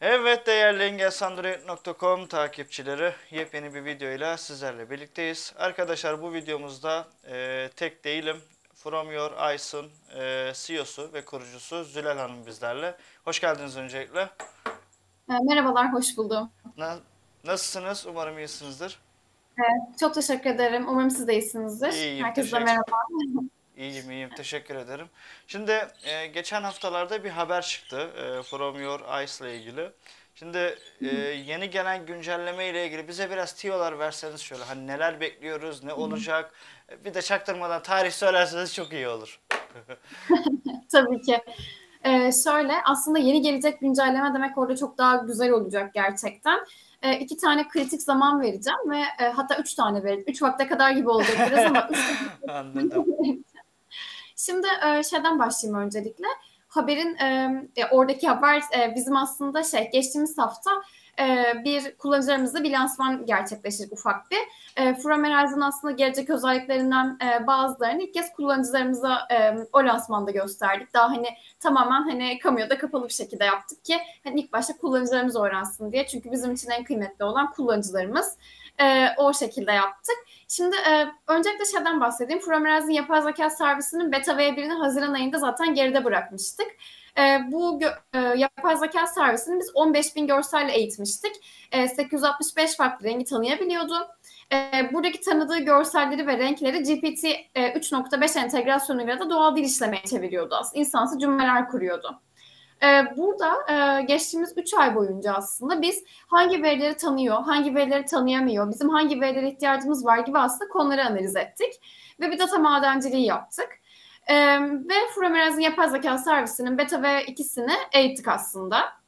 Evet değerli engelsandroid.com takipçileri yepyeni bir videoyla sizlerle birlikteyiz. Arkadaşlar bu videomuzda e, tek değilim. From Your Eyes'ın e, CEO'su ve kurucusu Zülal Hanım bizlerle. Hoş geldiniz öncelikle. E, Merhabalar, hoş buldum. Na- nasılsınız? Umarım iyisinizdir. Çok teşekkür ederim. Umarım siz de iyisinizdir. İyiyim, Herkese teşekkür- merhaba. İyiyim iyiyim teşekkür ederim. Şimdi e, geçen haftalarda bir haber çıktı e, From Your Eyes ile ilgili. Şimdi e, yeni gelen güncelleme ile ilgili bize biraz tiyolar verseniz şöyle hani neler bekliyoruz, ne olacak? E, Bir de çaktırmadan tarih söylerseniz çok iyi olur. Tabii ki. E, şöyle, aslında yeni gelecek güncelleme demek orada çok daha güzel olacak gerçekten. E, iki tane kritik zaman vereceğim ve e, hatta üç tane vereceğim. Üç vakte kadar gibi olacak biraz ama üç Anladım. Şimdi e, şeyden başlayayım öncelikle. Haberin e, e, oradaki haber e, bizim aslında şey geçtiğimiz hafta e, bir kullanıcılarımızla bir lansman gerçekleştirdik ufak bir. E, From Horizon aslında gelecek özelliklerinden e, bazılarını ilk kez kullanıcılarımıza e, o lansmanda gösterdik. Daha hani tamamen hani kamuoyda kapalı bir şekilde yaptık ki hani ilk başta kullanıcılarımız öğrensin diye. Çünkü bizim için en kıymetli olan kullanıcılarımız. E, o şekilde yaptık. Şimdi e, öncelikle şeyden bahsedeyim. From Horizon yapay zeka servisinin beta V1'ini Haziran ayında zaten geride bırakmıştık. E, bu e, yapay zeka servisini biz 15 bin görselle eğitmiştik. E, 865 farklı rengi tanıyabiliyordu. E, buradaki tanıdığı görselleri ve renkleri GPT e, 3.5 entegrasyonuyla da doğal dil işlemeye çeviriyordu aslında. İnsansı cümleler kuruyordu. E, burada e, geçtiğimiz 3 ay boyunca aslında biz hangi verileri tanıyor, hangi verileri tanıyamıyor, bizim hangi verilere ihtiyacımız var gibi aslında konuları analiz ettik. Ve bir data madenciliği yaptık. Ee, ve From Horizon yapay zeka servisinin beta ve ikisini eğittik aslında.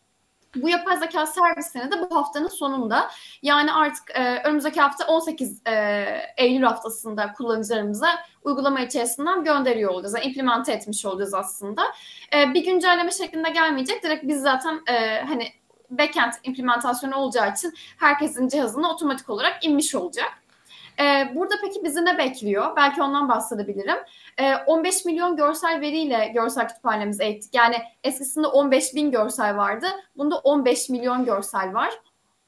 Bu yapay zeka servisini de bu haftanın sonunda yani artık e, önümüzdeki hafta 18 e, Eylül haftasında kullanıcılarımıza uygulama içerisinden gönderiyor olacağız. Yani implemente etmiş olacağız aslında. E, bir güncelleme şeklinde gelmeyecek. Direkt biz zaten e, hani backend implementasyonu olacağı için herkesin cihazına otomatik olarak inmiş olacak. Ee, burada peki bizi ne bekliyor? Belki ondan bahsedebilirim. Ee, 15 milyon görsel veriyle görsel kütüphanemizi eğittik. Yani eskisinde 15 bin görsel vardı. Bunda 15 milyon görsel var.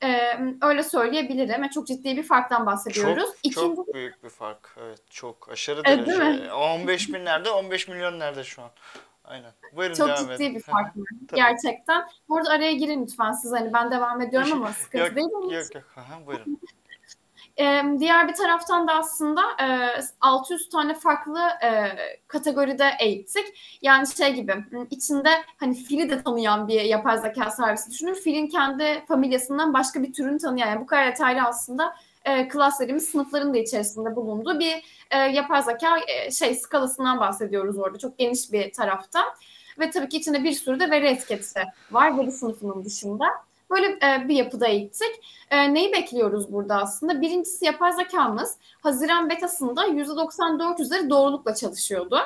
Ee, öyle söyleyebilirim. Yani çok ciddi bir farktan bahsediyoruz. Çok, İkinci, çok büyük bir fark. Evet çok aşırı Evet, derece. değil mi? 15 bin nerede 15 milyon nerede şu an? Aynen. Buyurun çok devam ciddi edin. bir fark. Gerçekten. Burada araya girin lütfen siz. Hani ben devam ediyorum ama sıkıntı Yok değil. yok yok. Aha, buyurun. Ee, diğer bir taraftan da aslında e, 600 tane farklı e, kategoride eğittik. Yani şey gibi içinde hani fili de tanıyan bir yapay zeka servisi düşünün. Filin kendi familyasından başka bir türünü tanıyan. Yani bu kadar detaylı aslında e, klaslarımız sınıfların da içerisinde bulunduğu bir e, yapay zeka e, şey skalasından bahsediyoruz orada. Çok geniş bir taraftan. Ve tabii ki içinde bir sürü de veri etiketi var veri sınıfının dışında. Böyle e, bir yapıda eğittik. E, neyi bekliyoruz burada aslında? Birincisi yapay zekamız Haziran betasında %94 üzeri doğrulukla çalışıyordu.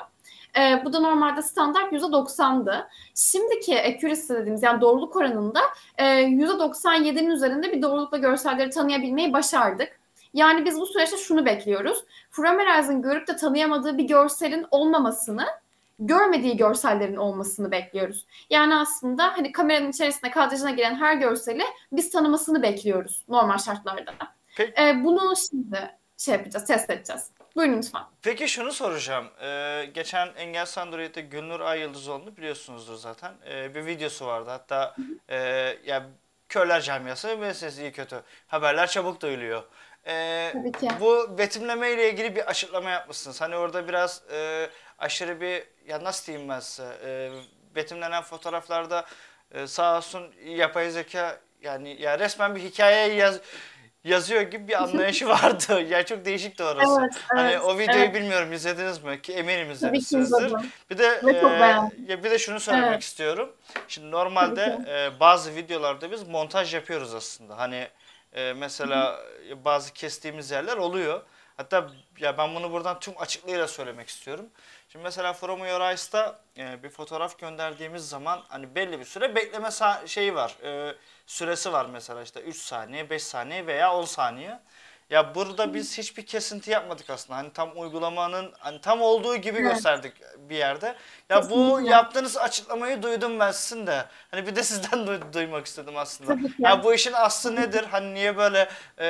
E, bu da normalde standart %90'dı. Şimdiki accuracy dediğimiz yani doğruluk oranında e, %97'nin üzerinde bir doğrulukla görselleri tanıyabilmeyi başardık. Yani biz bu süreçte şunu bekliyoruz. From Horizon görüp de tanıyamadığı bir görselin olmamasını, görmediği görsellerin olmasını bekliyoruz. Yani aslında hani kameranın içerisine kadrajına giren her görseli biz tanımasını bekliyoruz normal şartlarda. Peki. Ee, bunu şimdi şey yapacağız, test edeceğiz. Buyurun lütfen. Peki şunu soracağım. Ee, geçen Engel Android'de Gülnur Ay Yıldızoğlu'nu biliyorsunuzdur zaten. Ee, bir videosu vardı. Hatta e, ya Körler Camiası meselesi iyi kötü. Haberler çabuk duyuluyor. Ee, Tabii ki. bu betimleme ile ilgili bir açıklama yapmışsınız. Hani orada biraz e, aşırı bir ya nasıl diyeyim ben size e, betimlenen fotoğraflarda e, sağ olsun yapay zeka yani ya resmen bir hikaye yaz, yazıyor gibi bir anlayışı vardı. yani çok değişikti orası. Evet, Hani evet, o videoyu evet. bilmiyorum izlediniz mi? Ki eminim izlemişsinizdir. Bir de e, ya bir de şunu söylemek Evet. istiyorum. Şimdi normalde e, bazı videolarda biz montaj yapıyoruz aslında. Hani e, mesela bazı kestiğimiz yerler oluyor. Hatta ya ben bunu buradan tüm açıklığıyla söylemek istiyorum. Şimdi mesela From Your Eyes'ta e, bir fotoğraf gönderdiğimiz zaman hani belli bir süre bekleme şeyi var. E, süresi var mesela işte 3 saniye, 5 saniye veya 10 saniye. Ya burada biz hiçbir kesinti yapmadık aslında. Hani tam uygulamanın hani tam olduğu gibi Evet. gösterdik bir yerde. Ya bu Kesinlikle. yaptığınız açıklamayı duydum ben sizin de. Hani bir de sizden duy- duymak istedim aslında. Ya bu işin aslı nedir? Hani niye böyle e,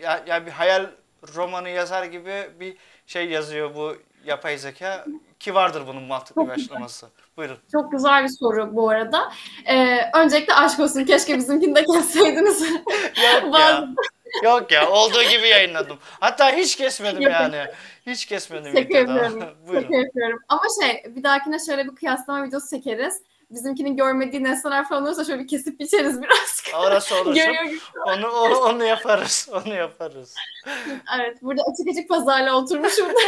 ya, ya bir hayal romanı yazar gibi bir şey yazıyor bu yapay zeka ki vardır bunun mantıklı bir Çok açıklaması. Buyurun. Çok güzel bir soru bu arada. Ee, öncelikle aşk olsun. Keşke bizimkini de kesseydiniz. Yok ya. Yok ya olduğu gibi yayınladım. Hatta hiç kesmedim yani. Hiç kesmedim Şaka yapıyorum. Buyurun. Şaka yapıyorum. Ama şey bir dahakine şöyle bir kıyaslama videosu çekeriz. Bizimkinin görmediği nesneler falan olursa şöyle bir kesip biçeriz biraz. Orası gibi. onu o- onu yaparız. Onu yaparız. Evet burada açık açık pazarla oturmuşum.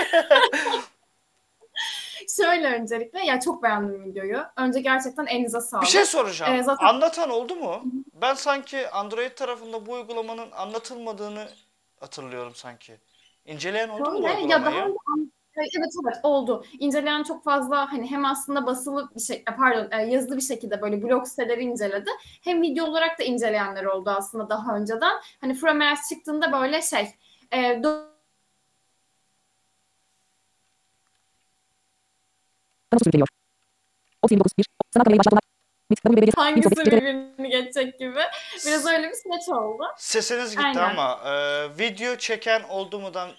Şöyle öncelikle ya çok beğendim videoyu. Önce gerçekten elinize sağlık. Bir şey soracağım. Ee, zaten- Anlatan oldu mu? Ben sanki Android tarafında bu uygulamanın anlatılmadığını hatırlıyorum sanki. İnceleyen oldu mu bu Şöyle, ya daha uygulamayı? önce- Evet evet oldu. İnceleyen çok fazla hani hem aslında basılı bir şey pardon e, yazılı bir şekilde böyle blog siteleri inceledi. Hem video olarak da inceleyenler oldu aslında daha önceden. Hani From Earth çıktığında böyle şey e, sürükleniyor. 39 1. Sanat kamerayı başlatmak. Bit. Kamu belediyesi. hangisi Bit. Bit. birbirini geçecek gibi. Biraz öyle bir süreç oldu. Sesiniz gitti Aynen. ama e, video çeken oldu mudan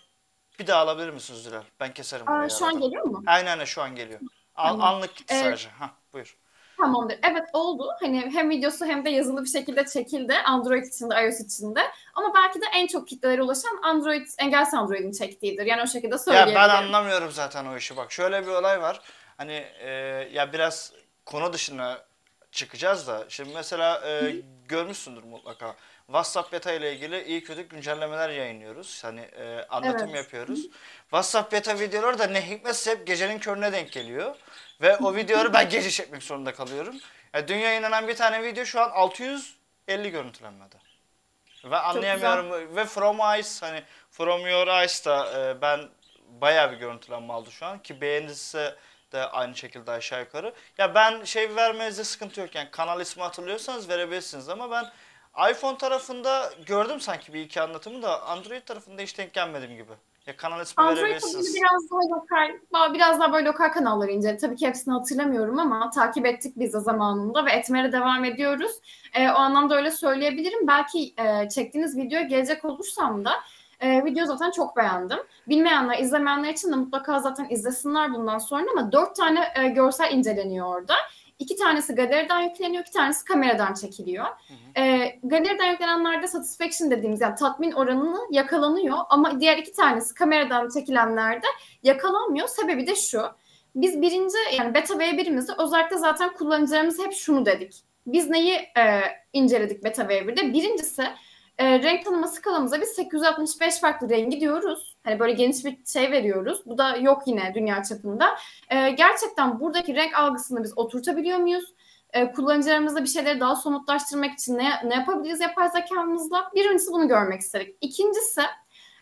bir daha alabilir misiniz Zülal? Ben keserim Aa, şu an geliyor mu? Aynen aynen şu an geliyor. An- Tamam. Anlık gitti Ee, sadece. Hah, buyur. Tamamdır. Evet oldu. Hani hem videosu hem de yazılı bir şekilde çekildi. Android için de iOS için de. Ama belki de en çok kitlelere ulaşan Android, engelsiz Android'in çektiğidir. Yani o şekilde Ya söyleyebilirim. ben anlamıyorum zaten o işi. Bak şöyle bir olay var. Hani e, ya biraz konu dışına çıkacağız da. Şimdi mesela e, görmüşsündür mutlaka. WhatsApp beta ile ilgili iyi kötü güncellemeler yayınlıyoruz. Hani e, anlatım Evet. yapıyoruz. WhatsApp beta videoları da ne hikmetse hep gecenin körüne denk geliyor. Ve o videoları ben gece çekmek zorunda kalıyorum. Ya dün yayınlanan bir tane video şu an 650 görüntülenmede. Ve anlayamıyorum. Ve From Ice hani From Your Eyes da e, ben bayağı bir görüntülenme aldı şu an ki beğenilse de aynı şekilde aşağı yukarı. Ya ben şey vermenizde sıkıntı yok yani kanal ismi hatırlıyorsanız verebilirsiniz ama ben iPhone tarafında gördüm sanki bir iki anlatımı da Android tarafında hiç denk gelmedim gibi. Ya kanal ismi Android verebilirsiniz. biraz daha lokal, biraz daha böyle lokal kanalları ince. Tabii ki hepsini hatırlamıyorum ama takip ettik biz de zamanında ve etmeye de devam ediyoruz. Ee, o anlamda öyle söyleyebilirim. Belki e, çektiğiniz videoya gelecek olursam da e, video zaten çok beğendim. Bilmeyenler, izlemeyenler için de mutlaka zaten izlesinler bundan sonra ama dört tane e, görsel inceleniyor orada. İki tanesi galeriden yükleniyor, iki tanesi kameradan çekiliyor. E, galeriden yüklenenlerde satisfaction dediğimiz yani tatmin oranını yakalanıyor ama diğer iki tanesi kameradan çekilenlerde yakalanmıyor. Sebebi de şu. Biz birinci yani beta V1'imizde özellikle zaten kullanıcılarımız hep şunu dedik. Biz neyi e, inceledik beta V1'de? Birincisi e, renk tanıma skalamıza biz 865 farklı rengi diyoruz. Hani böyle geniş bir şey veriyoruz. Bu da yok yine dünya çapında. E, gerçekten buradaki renk algısını biz oturtabiliyor muyuz? E, kullanıcılarımızla bir şeyleri daha somutlaştırmak için ne, ne yapabiliriz yapay zekamızla? Birincisi bunu görmek istedik. İkincisi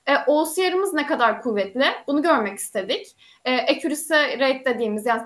e, OCR'ımız ne kadar kuvvetli? Bunu görmek istedik. E, accuracy rate dediğimiz yani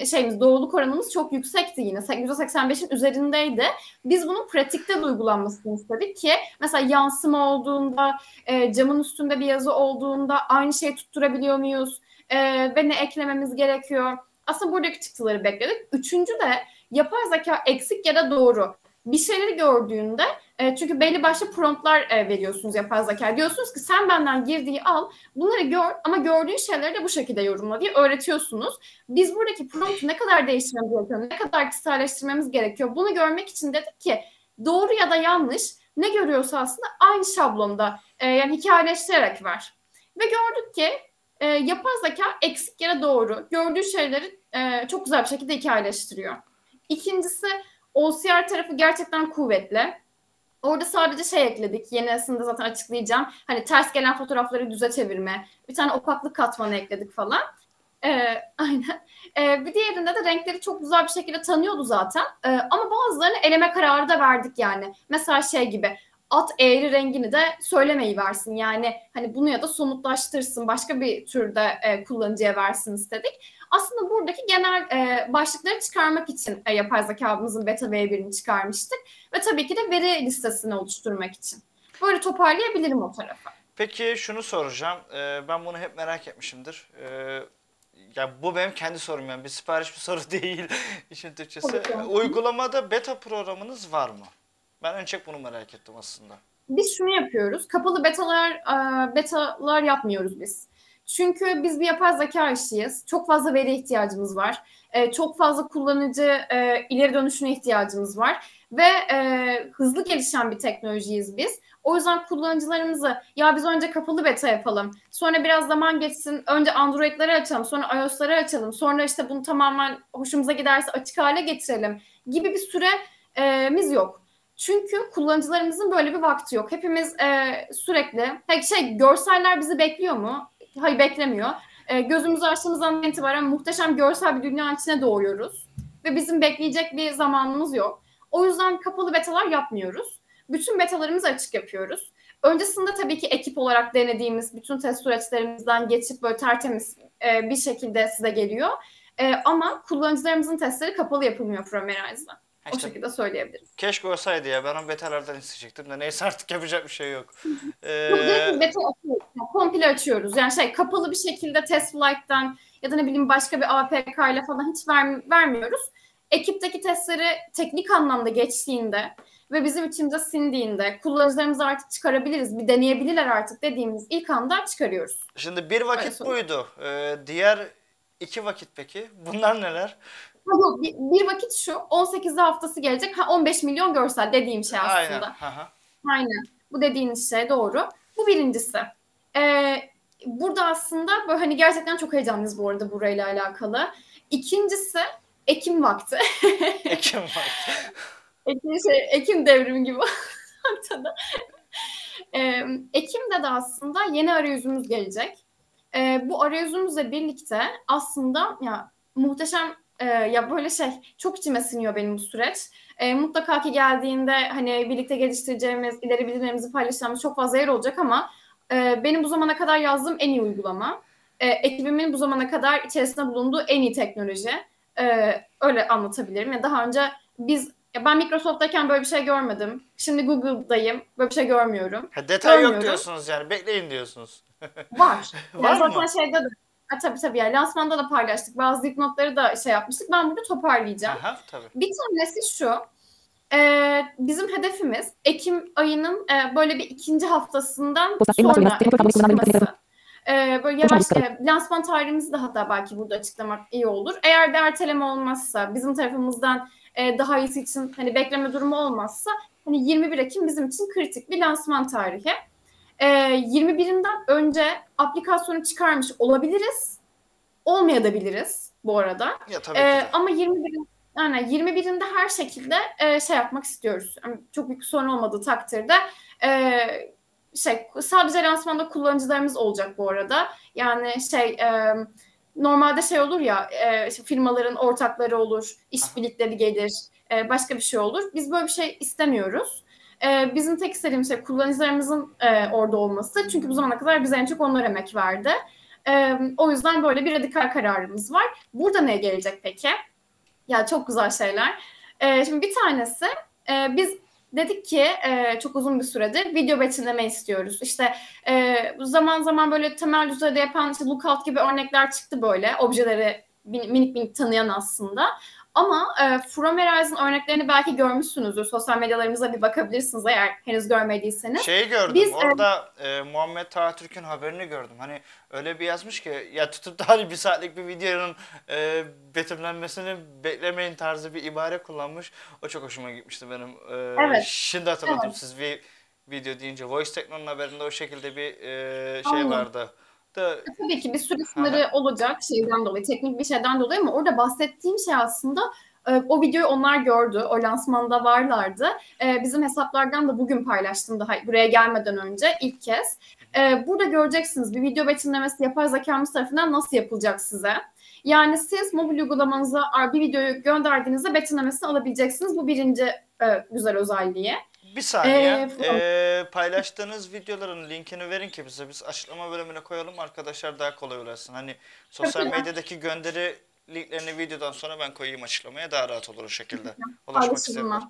e, şeyimiz doğruluk oranımız çok yüksekti yine. %85'in üzerindeydi. Biz bunun pratikte de uygulanmasını istedik ki mesela yansıma olduğunda, e, camın üstünde bir yazı olduğunda aynı şeyi tutturabiliyor muyuz? E, ve ne eklememiz gerekiyor? Aslında buradaki çıktıları bekledik. Üçüncü de yapay zeka eksik ya da doğru. Bir şeyleri gördüğünde e, çünkü belli başlı promptlar e, veriyorsunuz yapay zeka. Diyorsunuz ki sen benden girdiği al, bunları gör ama gördüğün şeyleri de bu şekilde yorumla diye öğretiyorsunuz. Biz buradaki promptu ne kadar değiştirmemiz gerekiyor, ne kadar kişiselleştirmemiz gerekiyor bunu görmek için dedik ki doğru ya da yanlış ne görüyorsa aslında aynı şablonda e, yani hikayeleştirerek ver. Ve gördük ki e, yapay zeka eksik da doğru gördüğü şeyleri e, çok güzel bir şekilde hikayeleştiriyor. İkincisi OCR tarafı gerçekten kuvvetli. Orada sadece şey ekledik. Yenisinde zaten açıklayacağım. Hani ters gelen fotoğrafları düze çevirme. Bir tane opaklık katmanı ekledik falan. Ee, aynen. Ee, bir diğerinde de renkleri çok güzel bir şekilde tanıyordu zaten. Ee, ama bazılarını eleme kararı da verdik yani. Mesela şey gibi at eğri rengini de söylemeyi versin. Yani hani bunu ya da somutlaştırsın. Başka bir türde e, kullanıcıya versin istedik. Aslında buradaki genel e, başlıkları çıkarmak için e, yapay zekamızın beta V1'ini çıkarmıştık. Ve tabii ki de veri listesini oluşturmak için. Böyle toparlayabilirim o tarafı. Peki şunu soracağım. Ee, ben bunu hep merak etmişimdir. Ee, ya bu benim kendi sorum yani bir sipariş bir soru değil işin Türkçesi. Uygulamada beta programınız var mı? Ben en çok bunu merak ettim aslında. Biz şunu yapıyoruz. Kapalı betalar e, betalar yapmıyoruz biz. Çünkü biz bir yapay zeka işiyiz. Çok fazla veri ihtiyacımız var. E, çok fazla kullanıcı e, ileri dönüşüne ihtiyacımız var. Ve e, hızlı gelişen bir teknolojiyiz biz. O yüzden kullanıcılarımızı ya biz önce kapalı beta yapalım. Sonra biraz zaman geçsin. Önce Android'leri açalım. Sonra iOS'ları açalım. Sonra işte bunu tamamen hoşumuza giderse açık hale getirelim gibi bir süremiz yok. Çünkü kullanıcılarımızın böyle bir vakti yok. Hepimiz e, sürekli Peki şey görseller bizi bekliyor mu? Hayır beklemiyor. E, gözümüzü açtığımızdan itibaren muhteşem görsel bir dünya içine doğuyoruz. Ve bizim bekleyecek bir zamanımız yok. O yüzden kapalı betalar yapmıyoruz. Bütün betalarımızı açık yapıyoruz. Öncesinde tabii ki ekip olarak denediğimiz bütün test süreçlerimizden geçip böyle tertemiz e, bir şekilde size geliyor. E, ama kullanıcılarımızın testleri kapalı yapılmıyor Fromerize'da. O işte şekilde söyleyebiliriz. keşke olsaydı ya ben o betalardan isteyecektim de neyse artık yapacak bir şey yok. Yok Ee, direkt beta açıyoruz. Yani komple açıyoruz. Yani şey kapalı bir şekilde test flight'ten ya da ne bileyim başka bir APK ile falan hiç ver, vermiyoruz. Ekipteki testleri teknik anlamda geçtiğinde ve bizim içimize sindiğinde kullanıcılarımızı artık çıkarabiliriz, bir deneyebilirler artık dediğimiz ilk anda çıkarıyoruz. şimdi bir vakit sorun. buydu. Ee, diğer iki vakit peki? Bunlar neler? Yok, bir, bir vakit şu 18'de haftası gelecek. Ha 15 milyon görsel dediğim şey aslında. Aynen. Aha. Aynen. Bu dediğiniz şey doğru. Bu birincisi. Ee, burada aslında böyle hani gerçekten çok heyecanlıyız bu arada burayla alakalı. İkincisi Ekim vakti. Ekim vakti. Ekim, şey, Ekim devrimi gibi ortada. Ee, Ekim'de de aslında yeni arayüzümüz gelecek. Ee, bu arayüzümüzle birlikte aslında ya muhteşem e, ya böyle şey çok içime siniyor benim bu süreç. E, mutlaka ki geldiğinde hani birlikte geliştireceğimiz, ileri bilgilerimizi paylaşacağımız çok fazla yer olacak ama e, benim bu zamana kadar yazdığım en iyi uygulama. E, ekibimin bu zamana kadar içerisinde bulunduğu en iyi teknoloji. E, öyle anlatabilirim. Ya daha önce biz ya ben Microsoft'tayken böyle bir şey görmedim. Şimdi Google'dayım. Böyle bir şey görmüyorum. Ha, detay yok diyorsunuz yani. Bekleyin diyorsunuz. Var. Var yani mı? zaten şeyde de ha, tabii tabii yani lansmanda da paylaştık. Bazı dipnotları da şey yapmıştık. Ben burada toparlayacağım. Aha, tabii. Bir tanesi şu. e, bizim hedefimiz Ekim ayının e, böyle bir ikinci haftasından sonra çıkması. E, böyle yavaş e, lansman tarihimizi de hatta belki burada açıklamak iyi olur. Eğer bir erteleme olmazsa bizim tarafımızdan e, daha iyisi için hani bekleme durumu olmazsa hani 21 Ekim bizim için kritik bir lansman tarihi. E, 21'inden önce aplikasyonu çıkarmış olabiliriz. Olmayabiliriz bu arada. Ya tabii Ee, ki de. ama 21'in yani 21'inde her şekilde e, şey yapmak istiyoruz. Yani çok büyük sorun olmadığı takdirde e, şey sadece lansmanda kullanıcılarımız olacak bu arada. Yani şey e, normalde şey olur ya e, işte firmaların ortakları olur, işbirlikleri gelir, e, başka bir şey olur. Biz böyle bir şey istemiyoruz. E, bizim tek istediğimiz şey kullanıcılarımızın e, orada olması. Çünkü bu zamana kadar bize en çok onlar emek verdi. E, o yüzden böyle bir radikal kararımız var. Burada ne gelecek peki? Ya çok güzel şeyler. Ee, şimdi bir tanesi e, biz dedik ki e, çok uzun bir süredir video betimleme istiyoruz. İşte e, zaman zaman böyle temel düzeyde yapan işte Lookout gibi örnekler çıktı böyle. Objeleri min- minik minik tanıyan aslında. Ama e, From Horizen örneklerini belki görmüşsünüzdür. Sosyal medyalarımıza bir bakabilirsiniz eğer henüz görmediyseniz. Şeyi gördüm Biz, e, orada e, Muhammed Taha haberini gördüm. Hani öyle bir yazmış ki ya tutup da hani bir saatlik bir videonun e, betimlenmesini beklemeyin tarzı bir ibare kullanmış. O çok hoşuma gitmişti benim. E, Evet. Şimdi hatırladım Evet. siz bir video deyince. Voice Tekno'nun haberinde o şekilde bir e, şey Aynen. vardı. Da, Tabii ki bir süre sınırı olacak şeyden dolayı, teknik bir şeyden dolayı ama orada bahsettiğim şey aslında e, o videoyu onlar gördü. O lansmanda varlardı. E, Bizim hesaplardan da bugün paylaştım daha buraya gelmeden önce ilk kez. E, Burada göreceksiniz bir video betimlemesi yapay zekamız tarafından nasıl yapılacak size. Yani siz mobil uygulamanıza bir videoyu gönderdiğinizde betimlemesini alabileceksiniz. Bu birinci e, güzel özelliği. Bir saniye. Ee, Furkan. E, paylaştığınız videoların linkini verin ki bize biz açıklama bölümüne koyalım arkadaşlar daha kolay ulaşsın. Hani sosyal medyadaki gönderi linklerini videodan sonra ben koyayım açıklamaya daha rahat olur o şekilde. Ulaşmak isteyenler.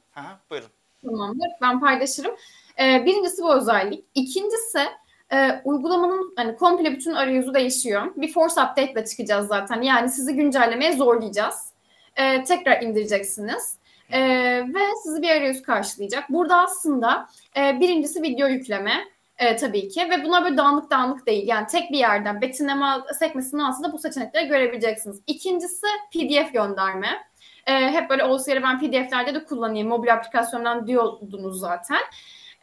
buyurun. Tamamdır. Ben paylaşırım. Ee, birincisi bu özellik. İkincisi e, uygulamanın hani komple bütün arayüzü değişiyor. Bir force update ile çıkacağız zaten. Yani sizi güncellemeye zorlayacağız. E, tekrar indireceksiniz. E, ve sizi bir arayüz karşılayacak. Burada aslında e, birincisi video yükleme e, tabii ki ve bunlar böyle dağınık dağınık değil. Yani tek bir yerden betimleme sekmesinin altında bu seçenekleri görebileceksiniz. İkincisi PDF gönderme. E, hep böyle olsa yere ben PDF'lerde de kullanayım. Mobil aplikasyondan diyordunuz zaten.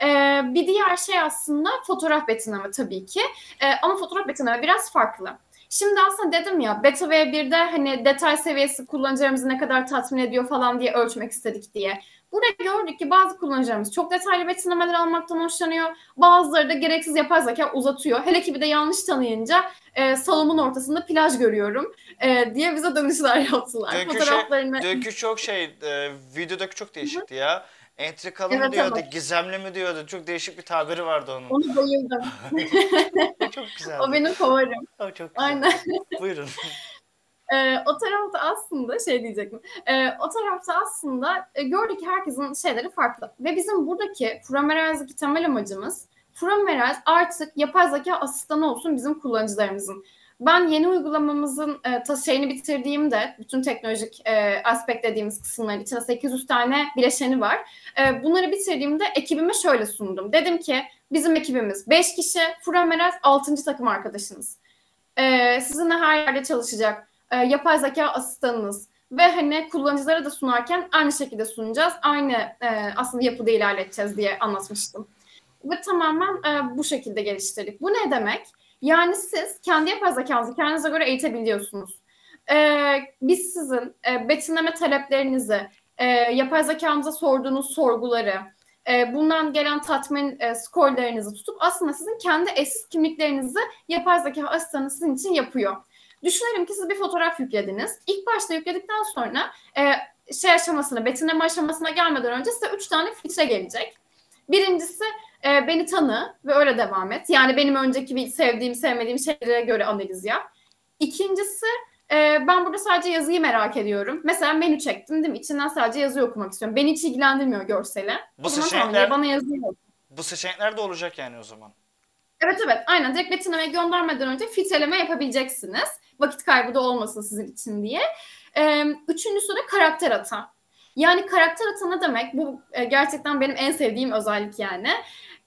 Ee, bir diğer şey aslında fotoğraf betimleme tabii ki. Ee, ama fotoğraf betimleme biraz farklı. Şimdi aslında dedim ya beta V1'de hani detay seviyesi kullanıcılarımızı ne kadar tatmin ediyor falan diye ölçmek istedik diye. Burada gördük ki bazı kullanıcılarımız çok detaylı betimlemeler almaktan hoşlanıyor. Bazıları da gereksiz yapay zeka uzatıyor. Hele ki bir de yanlış tanıyınca e, salonumun ortasında plaj görüyorum e, diye bize dönüşler yaptılar. Dünkü, şey, Fotoğraflarını... dünkü çok şey, e, videodaki çok değişikti ya. Entrikalı mı Evet, diyordu, evet. gizemli mi diyordu. Çok değişik bir tabiri vardı onun. Onu bayıldım. çok güzeldi. o benim favorim. O çok güzel. Aynen. Buyurun. Ee, o tarafta aslında şey diyecektim. Ee, o tarafta aslında e, gördük ki herkesin şeyleri farklı. Ve bizim buradaki Furamerez'deki temel amacımız Furamerez artık yapay zeka asistanı olsun bizim kullanıcılarımızın. Ben yeni uygulamamızın e, ta- şeyini bitirdiğimde bütün teknolojik e, aspekt dediğimiz kısımların içinde 800 tane bileşeni var. E, bunları bitirdiğimde ekibime şöyle sundum. Dedim ki bizim ekibimiz 5 kişi, Furamerez 6. takım arkadaşınız. E, sizinle her yerde çalışacak e, yapay zeka asistanınız ve hani kullanıcılara da sunarken aynı şekilde sunacağız. Aynı e, aslında yapıda ilerleteceğiz diye anlatmıştım. Ve tamamen e, bu şekilde geliştirdik. Bu ne demek? Yani siz kendi yapay zekanızı kendinize göre eğitebiliyorsunuz. E, biz sizin e, betimleme taleplerinizi, e, yapay zekanıza sorduğunuz sorguları, e, bundan gelen tatmin e, skorlarınızı tutup aslında sizin kendi eşsiz kimliklerinizi yapay zeka asistanı sizin için yapıyor. Düşünelim ki siz bir fotoğraf yüklediniz. İlk başta yükledikten sonra e, şey aşamasına, betimleme aşamasına gelmeden önce size üç tane filtre gelecek. Birincisi e, beni tanı ve öyle devam et. Yani benim önceki bir sevdiğim, sevmediğim şeylere göre analiz yap. İkincisi e, ben burada sadece yazıyı merak ediyorum. Mesela menü çektim değil mi? İçinden sadece yazıyı okumak istiyorum. Beni hiç ilgilendirmiyor görseli. Bu O zaman seçenekler- tamam, bana yazıyı oku. Bu seçenekler de olacak yani o zaman. Evet evet aynen direkt betimlemeye göndermeden önce filtreleme yapabileceksiniz. Vakit kaybı da olmasın sizin için diye. Ee, üçüncüsü karakter ata. Yani karakter ata ne demek? Bu e, gerçekten benim en sevdiğim özellik yani.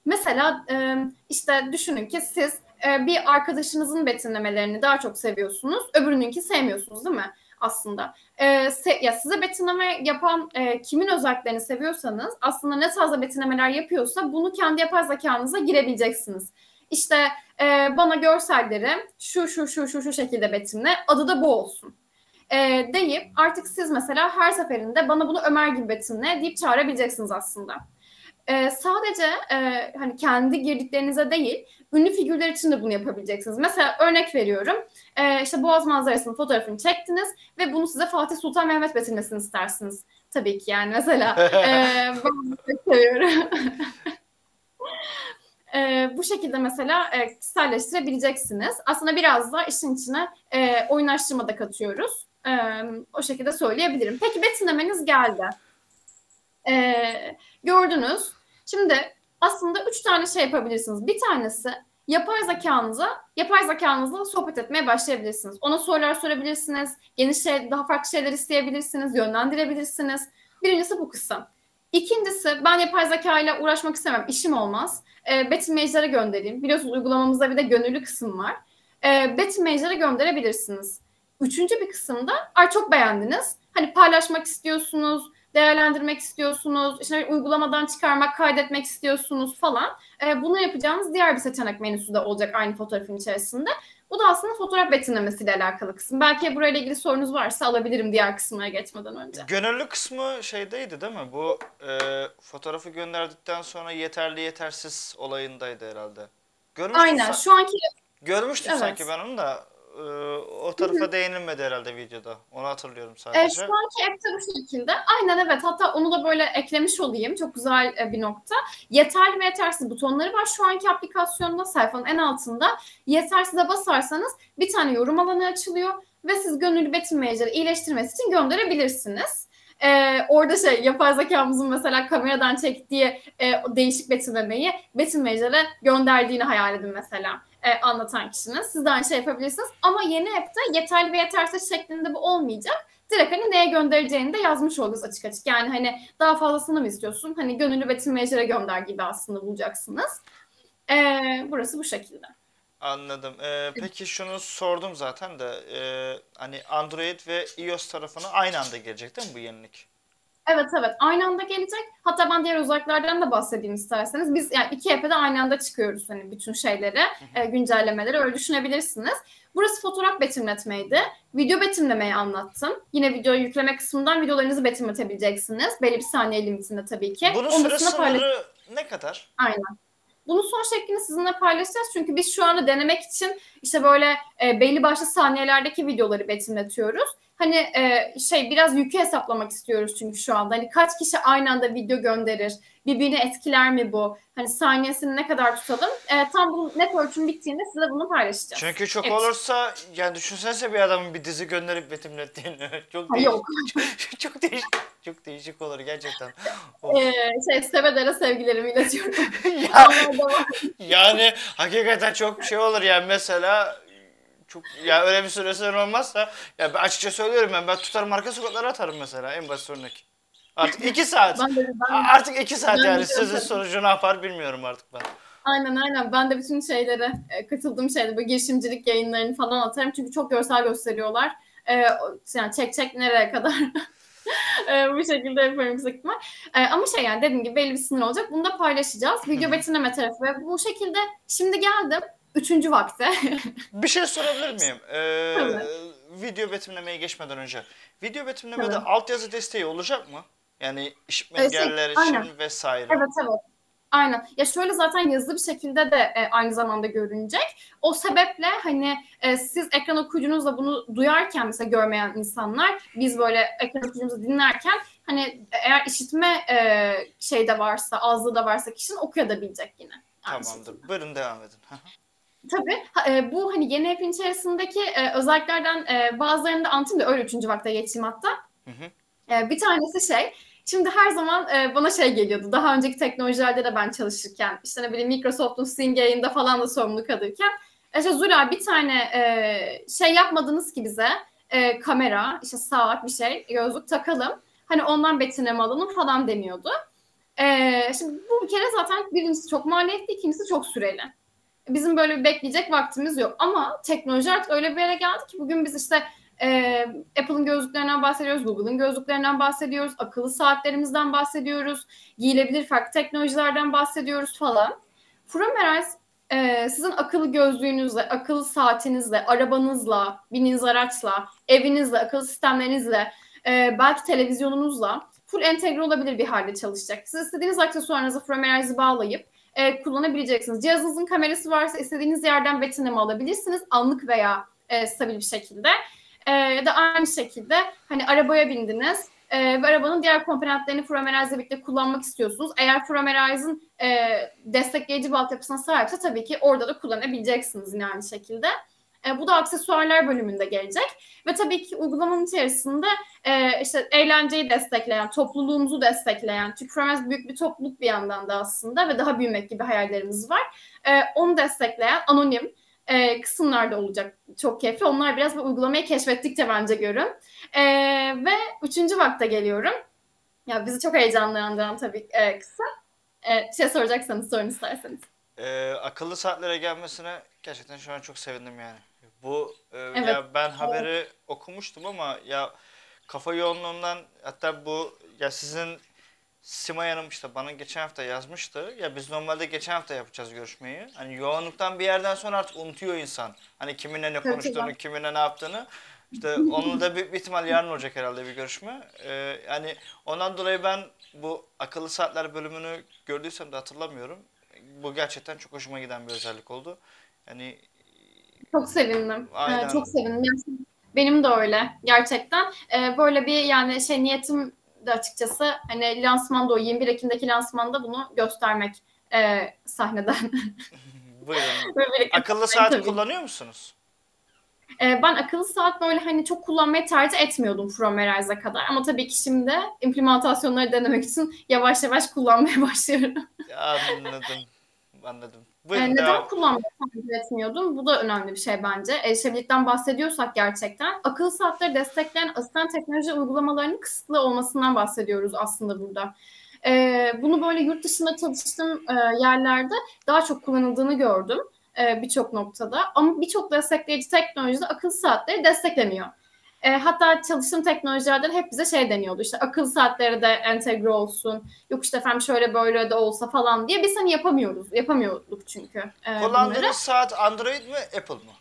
Mesela e, işte düşünün ki siz e, bir arkadaşınızın betimlemelerini daha çok seviyorsunuz. Öbürününki sevmiyorsunuz değil mi? Aslında. E, se- ya size betimleme yapan e, kimin özelliklerini seviyorsanız aslında ne tarzda betimlemeler yapıyorsa bunu kendi yapay zekanıza girebileceksiniz. İşte e, bana görselleri şu şu şu şu şu şekilde betimle adı da bu olsun. E, deyip artık siz mesela her seferinde bana bunu Ömer gibi betimle deyip çağırabileceksiniz aslında. E, sadece e, hani kendi girdiklerinize değil ünlü figürler için de bunu yapabileceksiniz. Mesela örnek veriyorum. E, işte Boğaz manzarasının fotoğrafını çektiniz ve bunu size Fatih Sultan Mehmet betimlesini istersiniz. Tabii ki yani mesela e, ben seviyorum. E, bu şekilde mesela e, kişiselleştirebileceksiniz. Aslında biraz da işin içine e, oyunlaştırma da katıyoruz. E, o şekilde söyleyebilirim. Peki betimlemeniz geldi. E, gördünüz. Şimdi aslında üç tane şey yapabilirsiniz. Bir tanesi yapay zekanıza, yapay zekanızla sohbet etmeye başlayabilirsiniz. Ona sorular sorabilirsiniz. Yeni şey, daha farklı şeyler isteyebilirsiniz, yönlendirebilirsiniz. Birincisi bu kısım. İkincisi ben yapay zeka ile uğraşmak istemem, işim olmaz. E, betimleyicilere göndereyim. Biliyorsunuz uygulamamızda bir de gönüllü kısım var. E, betimleyicilere gönderebilirsiniz. Üçüncü bir kısımda ay çok beğendiniz. Hani paylaşmak istiyorsunuz, değerlendirmek istiyorsunuz, işte uygulamadan çıkarmak, kaydetmek istiyorsunuz falan. E, bunu yapacağınız diğer bir seçenek menüsü de olacak aynı fotoğrafın içerisinde. Bu da aslında fotoğraf betimlemesiyle alakalı kısım. Belki burayla ilgili sorunuz varsa alabilirim diğer kısımlara geçmeden önce. Gönüllü kısmı şeydeydi değil mi? Bu e, fotoğrafı gönderdikten sonra yeterli yetersiz olayındaydı herhalde. Görmüştün Aynen sen- şu anki Görmüştüm Evet. sanki ben onu da e, o tarafa değinilmedi herhalde videoda. Onu hatırlıyorum sadece. E, şu anki app'te bu şekilde. Aynen evet. Hatta onu da böyle eklemiş olayım. Çok güzel e, bir nokta. Yeterli ve yetersiz butonları var. Şu anki aplikasyonda sayfanın en altında yetersize basarsanız bir tane yorum alanı açılıyor ve siz gönüllü betimleyicileri iyileştirmesi için gönderebilirsiniz. e, orada şey yapay zekamızın mesela kameradan çektiği e, değişik betimlemeyi betimleyicilere gönderdiğini hayal edin mesela e, anlatan kişinin. Siz de aynı şey yapabilirsiniz. Ama yeni app'te yeterli ve yetersiz şeklinde bu olmayacak. Direkt hani neye göndereceğini de yazmış oluruz açık açık. Yani hani daha fazlasını mı istiyorsun? Hani gönüllü betimleyicilere gönder gibi aslında bulacaksınız. E, burası bu şekilde. Anladım. Ee, peki şunu sordum zaten de e, hani Android ve iOS tarafına aynı anda gelecek değil mi bu yenilik? Evet evet aynı anda gelecek. Hatta ben diğer özelliklerden de bahsedeyim isterseniz. Biz yani iki app'e de aynı anda çıkıyoruz hani bütün şeyleri, e, güncellemeleri öyle düşünebilirsiniz. Burası fotoğraf betimletmeydi. Video betimlemeyi anlattım. Yine videoyu yükleme kısmından videolarınızı betimletebileceksiniz. Belli bir saniye limitinde tabii ki. Bunun Onun süre dışında paylaş- sınırı ne kadar? Aynen. Bunun son şeklini sizinle paylaşacağız. Çünkü biz şu anda denemek için işte böyle e, belli başlı saniyelerdeki videoları betimletiyoruz. Hani e, şey biraz yükü hesaplamak istiyoruz çünkü şu anda. Hani kaç kişi aynı anda video gönderir? Birbirini etkiler mi bu? Hani saniyesini ne kadar tutalım? E, tam bu net ölçüm bittiğinde size bunu paylaşacağız. Çünkü çok Evet. olursa yani düşünsenize bir adamın bir dizi gönderip betimlettiğini. Çok değişik. yok. Çok, çok değişik. Çok değişik olur gerçekten. Of. E, şey Sevedere sevgilerimi iletiyorum. ya, yani hakikaten çok şey olur yani mesela çok ya öyle bir süre sonra olmazsa ya ben açıkça söylüyorum ben ben tutarım arka sokaklara atarım mesela en basit örnek. Artık iki saat. ben de, ben, Artık iki saat ben de yani tabii. sonucu ne yapar bilmiyorum artık ben. Aynen aynen. Ben de bütün şeylere katıldığım şeyde böyle girişimcilik yayınlarını falan atarım. Çünkü çok görsel gösteriyorlar. E, o- yani çek çek nereye kadar. e, bu şekilde yaparım yüksek ihtimal. E, ama şey yani dediğim gibi belli bir sınır olacak. Bunu da paylaşacağız. Video betimleme tarafı ve bu şekilde şimdi geldim. Üçüncü vakte. Bir şey sorabilir miyim? Ee, Tabii. video betimlemeye geçmeden önce. Video betimlemede Tabii. altyazı desteği olacak mı? Yani işitme Ee, şey, engelliler için aynen. vesaire. Evet evet. Aynen. Ya şöyle zaten yazılı bir şekilde de e, aynı zamanda görünecek. O sebeple hani e, siz ekran okuyucunuzla bunu duyarken mesela görmeyen insanlar biz böyle ekran okuyucumuzu dinlerken hani eğer işitme e, şeyde varsa, azlığı da varsa kişinin okuyabilecek yine. Aynı şekilde. Tamamdır. Buyurun devam edin. Tabii. E, bu hani yeni app'in içerisindeki e, özelliklerden e, bazılarını da anlatayım da öyle üçüncü vakte geçeyim hatta. Hı hı. E, bir tanesi şey, şimdi her zaman e, bana şey geliyordu. Daha önceki teknolojilerde de ben çalışırken, işte ne bileyim Microsoft'un Sing yayında falan da sorumluluk alırken. İşte Zura bir tane e, şey yapmadınız ki bize, e, kamera, işte saat bir şey, gözlük takalım. Hani ondan betimleme alalım falan deniyordu. E, şimdi bu bir kere zaten birincisi çok maliyetli, ikincisi çok süreli bizim böyle bir bekleyecek vaktimiz yok. Ama teknoloji artık öyle bir yere geldi ki bugün biz işte e, Apple'ın gözlüklerinden bahsediyoruz, Google'ın gözlüklerinden bahsediyoruz, akıllı saatlerimizden bahsediyoruz, giyilebilir farklı teknolojilerden bahsediyoruz falan. Fromerize e, sizin akıllı gözlüğünüzle, akıllı saatinizle, arabanızla, bininiz araçla, evinizle, akıllı sistemlerinizle, e, belki televizyonunuzla full entegre olabilir bir halde çalışacak. Siz istediğiniz aksesuarınızı Fromerize'ı bağlayıp e, kullanabileceksiniz. Cihazınızın kamerası varsa istediğiniz yerden betimleme alabilirsiniz. Anlık veya e, stabil bir şekilde. E, ya da aynı şekilde hani arabaya bindiniz e, ve arabanın diğer komponentlerini Fromerize ile birlikte kullanmak istiyorsunuz. Eğer Fromerize'ın e, destekleyici bir altyapısına sahipse tabii ki orada da kullanabileceksiniz yine aynı şekilde. E, bu da aksesuarlar bölümünde gelecek. Ve tabii ki uygulamanın içerisinde e, işte eğlenceyi destekleyen, topluluğumuzu destekleyen, çünkü Fromez büyük bir topluluk bir yandan da aslında ve daha büyümek gibi hayallerimiz var. E, onu destekleyen anonim e, kısımlar da olacak çok keyifli. Onlar biraz bu uygulamayı keşfettikçe bence görün. E, ve üçüncü vakte geliyorum. Ya bizi çok heyecanlandıran tabii e, kısa. E, şey soracaksanız sorun isterseniz. Ee, akıllı saatlere gelmesine gerçekten şu an çok sevindim yani. Bu e, Evet. ya ben haberi okumuştum ama ya kafa yoğunluğundan hatta bu ya sizin Simay Hanım işte bana geçen hafta yazmıştı. Ya biz normalde geçen hafta yapacağız görüşmeyi. Hani yoğunluktan bir yerden sonra artık unutuyor insan. Hani kiminle ne konuştuğunu, kiminle ne yaptığını. İşte onunla da büyük bir ihtimal yarın olacak herhalde bir görüşme. Ee, yani ondan dolayı ben bu akıllı saatler bölümünü gördüysem de hatırlamıyorum. Bu gerçekten çok hoşuma giden bir özellik oldu. Yani Çok sevindim. Aynen. Ee, çok sevindim. Yani benim de öyle gerçekten. Ee, böyle bir yani şey niyetim de açıkçası hani lansmanda o 21 Ekim'deki lansmanda bunu göstermek e, sahneden. buyurun. Böyle Akıllı saat Tabii. kullanıyor musunuz? E, ben akıllı saat böyle hani çok kullanmayı tercih etmiyordum From Arise'a kadar. Ama tabii ki şimdi implementasyonları denemek için yavaş yavaş kullanmaya başlıyorum. Anladım. Anladım. Buyurun neden tercih etmiyordum? Bu da önemli bir şey bence. Erişebilirlikten bahsediyorsak gerçekten akıllı saatleri destekleyen asistan teknoloji uygulamalarının kısıtlı olmasından bahsediyoruz aslında burada. E, bunu böyle yurt dışında çalıştığım e, yerlerde daha çok kullanıldığını gördüm e, birçok noktada. Ama birçok destekleyici teknolojide akıllı saatleri desteklemiyor. E, hatta çalıştığım teknolojilerde hep bize şey deniyordu işte akıllı saatleri de entegre olsun. Yok işte efendim şöyle böyle de olsa falan diye biz hani yapamıyoruz. Yapamıyorduk çünkü e, bunları. Kullandığınız saat Android mi Apple mı?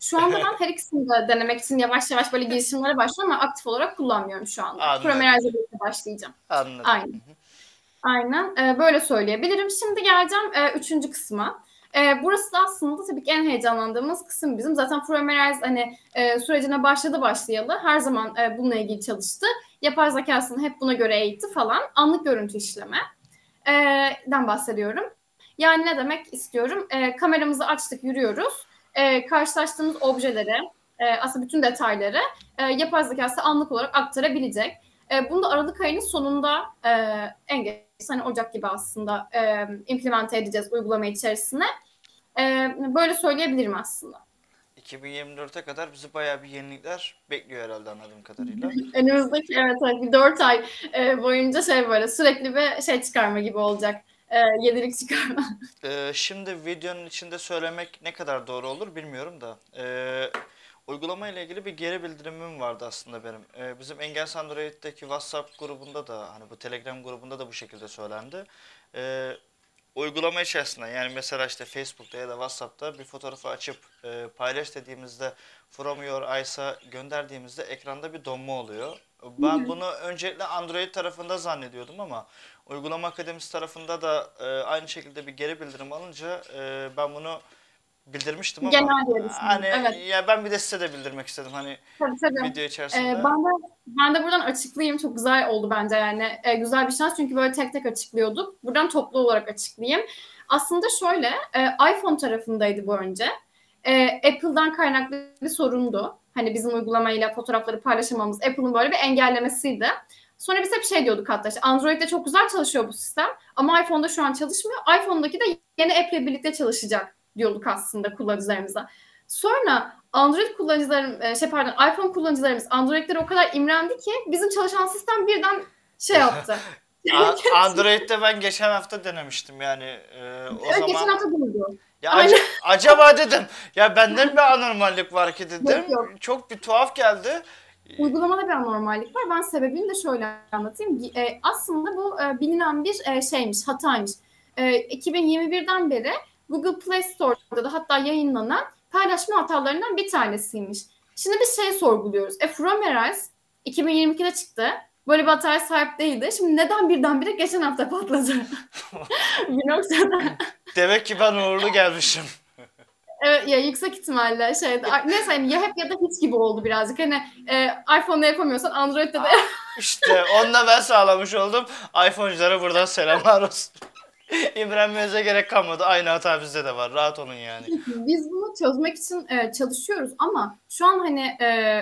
Şu anda ben her ikisini de denemek için yavaş yavaş böyle girişimlere başlıyorum ama aktif olarak kullanmıyorum şu anda. Anladım. Birlikte başlayacağım. Anladım. Aynen. Aynen e, böyle söyleyebilirim. Şimdi geleceğim e, üçüncü kısma. E, burası da aslında tabii ki en heyecanlandığımız kısım bizim. Zaten Promerize hani e, sürecine başladı başlayalı. Her zaman e, bununla ilgili çalıştı. Yapay zekasını hep buna göre eğitti falan. Anlık görüntü işleme e, den bahsediyorum. Yani ne demek istiyorum? E, kameramızı açtık, yürüyoruz. E, karşılaştığımız objeleri, e, aslında bütün detayları e, yapay zekası anlık olarak aktarabilecek. E, bunu da Aralık ayının sonunda e, en geç hani Ocak gibi aslında e, implemente edeceğiz uygulama içerisine. E, böyle söyleyebilirim aslında. 2024'e kadar bizi bayağı bir yenilikler bekliyor herhalde anladığım kadarıyla. Önümüzdeki evet, evet bir dört ay e, boyunca şey böyle sürekli bir şey çıkarma gibi olacak. E, yedilik çıkarma. Ee, şimdi videonun içinde söylemek ne kadar doğru olur bilmiyorum da. Ee, uygulama ile ilgili bir geri bildirimim vardı aslında benim. Ee, bizim Engels Android'deki WhatsApp grubunda da hani bu Telegram grubunda da bu şekilde söylendi. Ee, uygulama içerisinde yani mesela işte Facebook'ta ya da WhatsApp'ta bir fotoğrafı açıp e, paylaş dediğimizde From Your Eyes'a gönderdiğimizde ekranda bir donma oluyor. Ben bunu öncelikle Android tarafında zannediyordum ama Uygulama Akademisi tarafında da e, aynı şekilde bir geri bildirim alınca e, ben bunu bildirmiştim ama Genel diye düşündüm, hani evet. ya ben bir de size de bildirmek istedim hani Tabii tabii. video Ee, içerisinde. ben de ben de buradan açıklayayım. Çok güzel oldu bence yani. Ee, güzel bir şans çünkü böyle tek tek açıklıyorduk. Buradan toplu olarak açıklayayım. Aslında şöyle, e, iPhone tarafındaydı bu önce. E, Apple'dan kaynaklı bir sorundu. Hani bizim uygulamayla fotoğrafları paylaşamamız Apple'ın böyle bir engellemesiydi. Sonra biz hep şey diyorduk hatta işte Android'de çok güzel çalışıyor bu sistem ama iPhone'da şu an çalışmıyor. iPhone'daki de yeni app'le birlikte çalışacak diyorduk aslında kullanıcılarımıza. Sonra Android kullanıcılarım, e, şey pardon iPhone kullanıcılarımız Android'lere o kadar imrendi ki bizim çalışan sistem birden şey yaptı. Android'de ben geçen hafta denemiştim yani e, o Evet, geçen zaman hafta bulundu. ya aca- acaba dedim ya benden bir anormallik var ki dedim. Yok, yok. Çok bir tuhaf geldi. Uygulamada bir anormallik var. Ben sebebini de şöyle anlatayım. E, aslında bu e, bilinen bir e, şeymiş, hataymış. E, 2021'den beri Google Play Store'da da hatta yayınlanan paylaşma hatalarından bir tanesiymiş. Şimdi bir şey sorguluyoruz. E Fromerize 2022'de çıktı. Böyle bir hataya sahip değildi. Şimdi neden birdenbire geçen hafta patladı? bir noktada. Demek ki ben uğurlu gelmişim. Evet, ya yüksek ihtimalle şeyde. Neyse hani ya hep ya da hiç gibi oldu birazcık. Hani e, iPhone'da yapamıyorsan Android'de de İşte onunla ben sağlamış oldum. iPhone'culara buradan selamlar olsun. İmrenmenize gerek kalmadı. Aynı hata bizde de var. Rahat olun yani. Biz bunu çözmek için e, çalışıyoruz ama şu an hani e,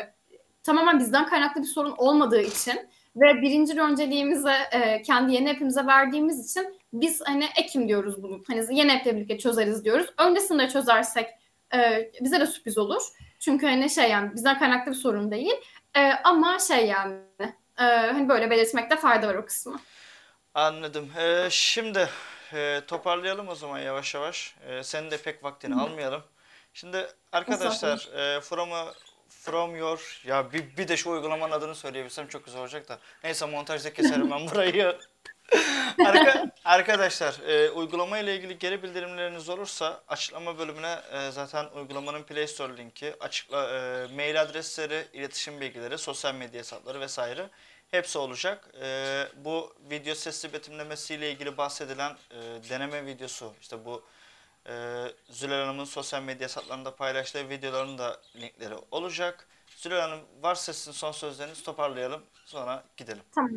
tamamen bizden kaynaklı bir sorun olmadığı için ve birinci önceliğimize e, kendi yeni app'imize verdiğimiz için biz hani Ekim diyoruz bunu. Hani yeni app'le birlikte çözeriz diyoruz. Öncesinde çözersek e, bize de sürpriz olur. Çünkü hani şey yani bizden kaynaklı bir sorun değil. E, ama şey yani e, hani böyle belirtmekte fayda var o kısmı. Anladım. Ee, şimdi e, toparlayalım o zaman yavaş yavaş. Ee, senin de pek vaktini almayalım. Şimdi arkadaşlar e, from, from your ya bir, bir de şu uygulamanın adını söyleyebilsem çok güzel olacak da. Neyse montajda keserim ben burayı. Arka, arkadaşlar e, uygulama ile ilgili geri bildirimleriniz olursa açıklama bölümüne e, zaten uygulamanın Play Store linki, açıkla e, mail adresleri, iletişim bilgileri, sosyal medya hesapları vesaire hepsi olacak. E, bu video sesli betimlemesi ile ilgili bahsedilen e, deneme videosu işte bu e, Zülal Hanım'ın sosyal medya hesaplarında paylaştığı videoların da linkleri olacak. Zülal Hanım varsa sizin son sözlerinizi toparlayalım sonra gidelim. Tamam.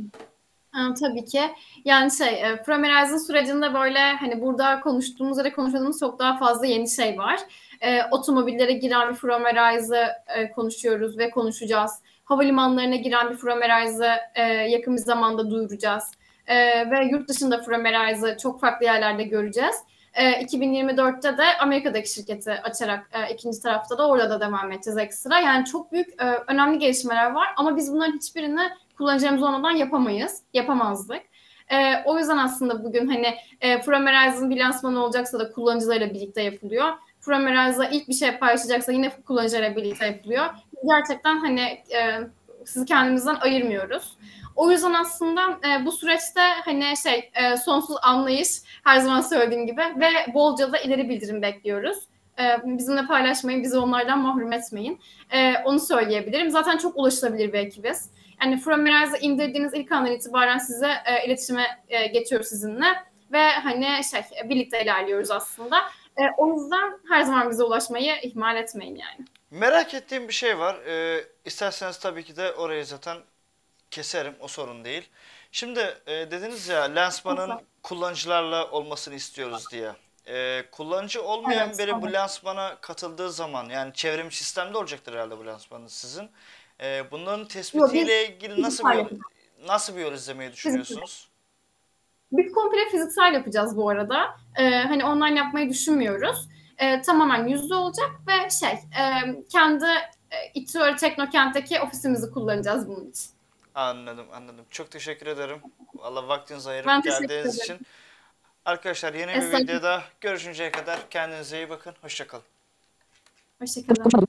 Ha, tabii ki. Yani şey, e, Framerizing sürecinde böyle hani burada konuştuğumuz ya da konuşmadığımız çok daha fazla yeni şey var. E, otomobillere giren bir Framerize'ı e, konuşuyoruz ve konuşacağız. Havalimanlarına giren bir Framerize'ı e, yakın bir zamanda duyuracağız. E, ve yurt dışında Framerize'ı çok farklı yerlerde göreceğiz. E, 2024'te de Amerika'daki şirketi açarak e, ikinci tarafta da orada da devam edeceğiz ekstra. Yani çok büyük e, önemli gelişmeler var ama biz bunların hiçbirini kullanıcımız olmadan yapamayız, yapamazdık. E, o yüzden aslında bugün hani e, Framerize'ın bir lansmanı olacaksa da kullanıcılarla birlikte yapılıyor. Framerize'la ilk bir şey paylaşacaksa yine kullanıcılarla birlikte yapılıyor. Gerçekten hani e, sizi kendimizden ayırmıyoruz. O yüzden aslında e, bu süreçte hani şey e, sonsuz anlayış her zaman söylediğim gibi ve bolca da ileri bildirim bekliyoruz. E, bizimle paylaşmayın, bizi onlardan mahrum etmeyin. E, onu söyleyebilirim. Zaten çok ulaşılabilir bir ekibiz. Yani Framerize'ı indirdiğiniz ilk andan itibaren size e, iletişime e, geçiyoruz sizinle ve hani şey birlikte ilerliyoruz aslında. E, o yüzden her zaman bize ulaşmayı ihmal etmeyin yani. Merak ettiğim bir şey var. Ee, isterseniz tabii ki de orayı zaten keserim. O sorun değil. Şimdi e, dediniz ya lansmanın kullanıcılarla olmasını istiyoruz diye. Ee, kullanıcı olmayan Evet, biri bu evet. lansmana katıldığı zaman yani çevrim sistemde olacaktır herhalde bu lansmanın sizin. Ee, bunların Yok, tespitiyle ilgili nasıl bir nasıl bir yol izlemeyi düşünüyorsunuz? Biz komple fiziksel yapacağız bu arada. Ee, hani online yapmayı düşünmüyoruz. Ee, tamamen yüzde olacak ve şey e, kendi e, İTÜ Teknokent'teki ofisimizi kullanacağız bunun için. Anladım, anladım. Çok teşekkür ederim. Allah vaktinizi ayırıp Ben geldiğiniz için. Arkadaşlar yeni bir Estağfurullah. videoda görüşünceye kadar kendinize iyi bakın. Hoşçakalın. Hoşçakalın.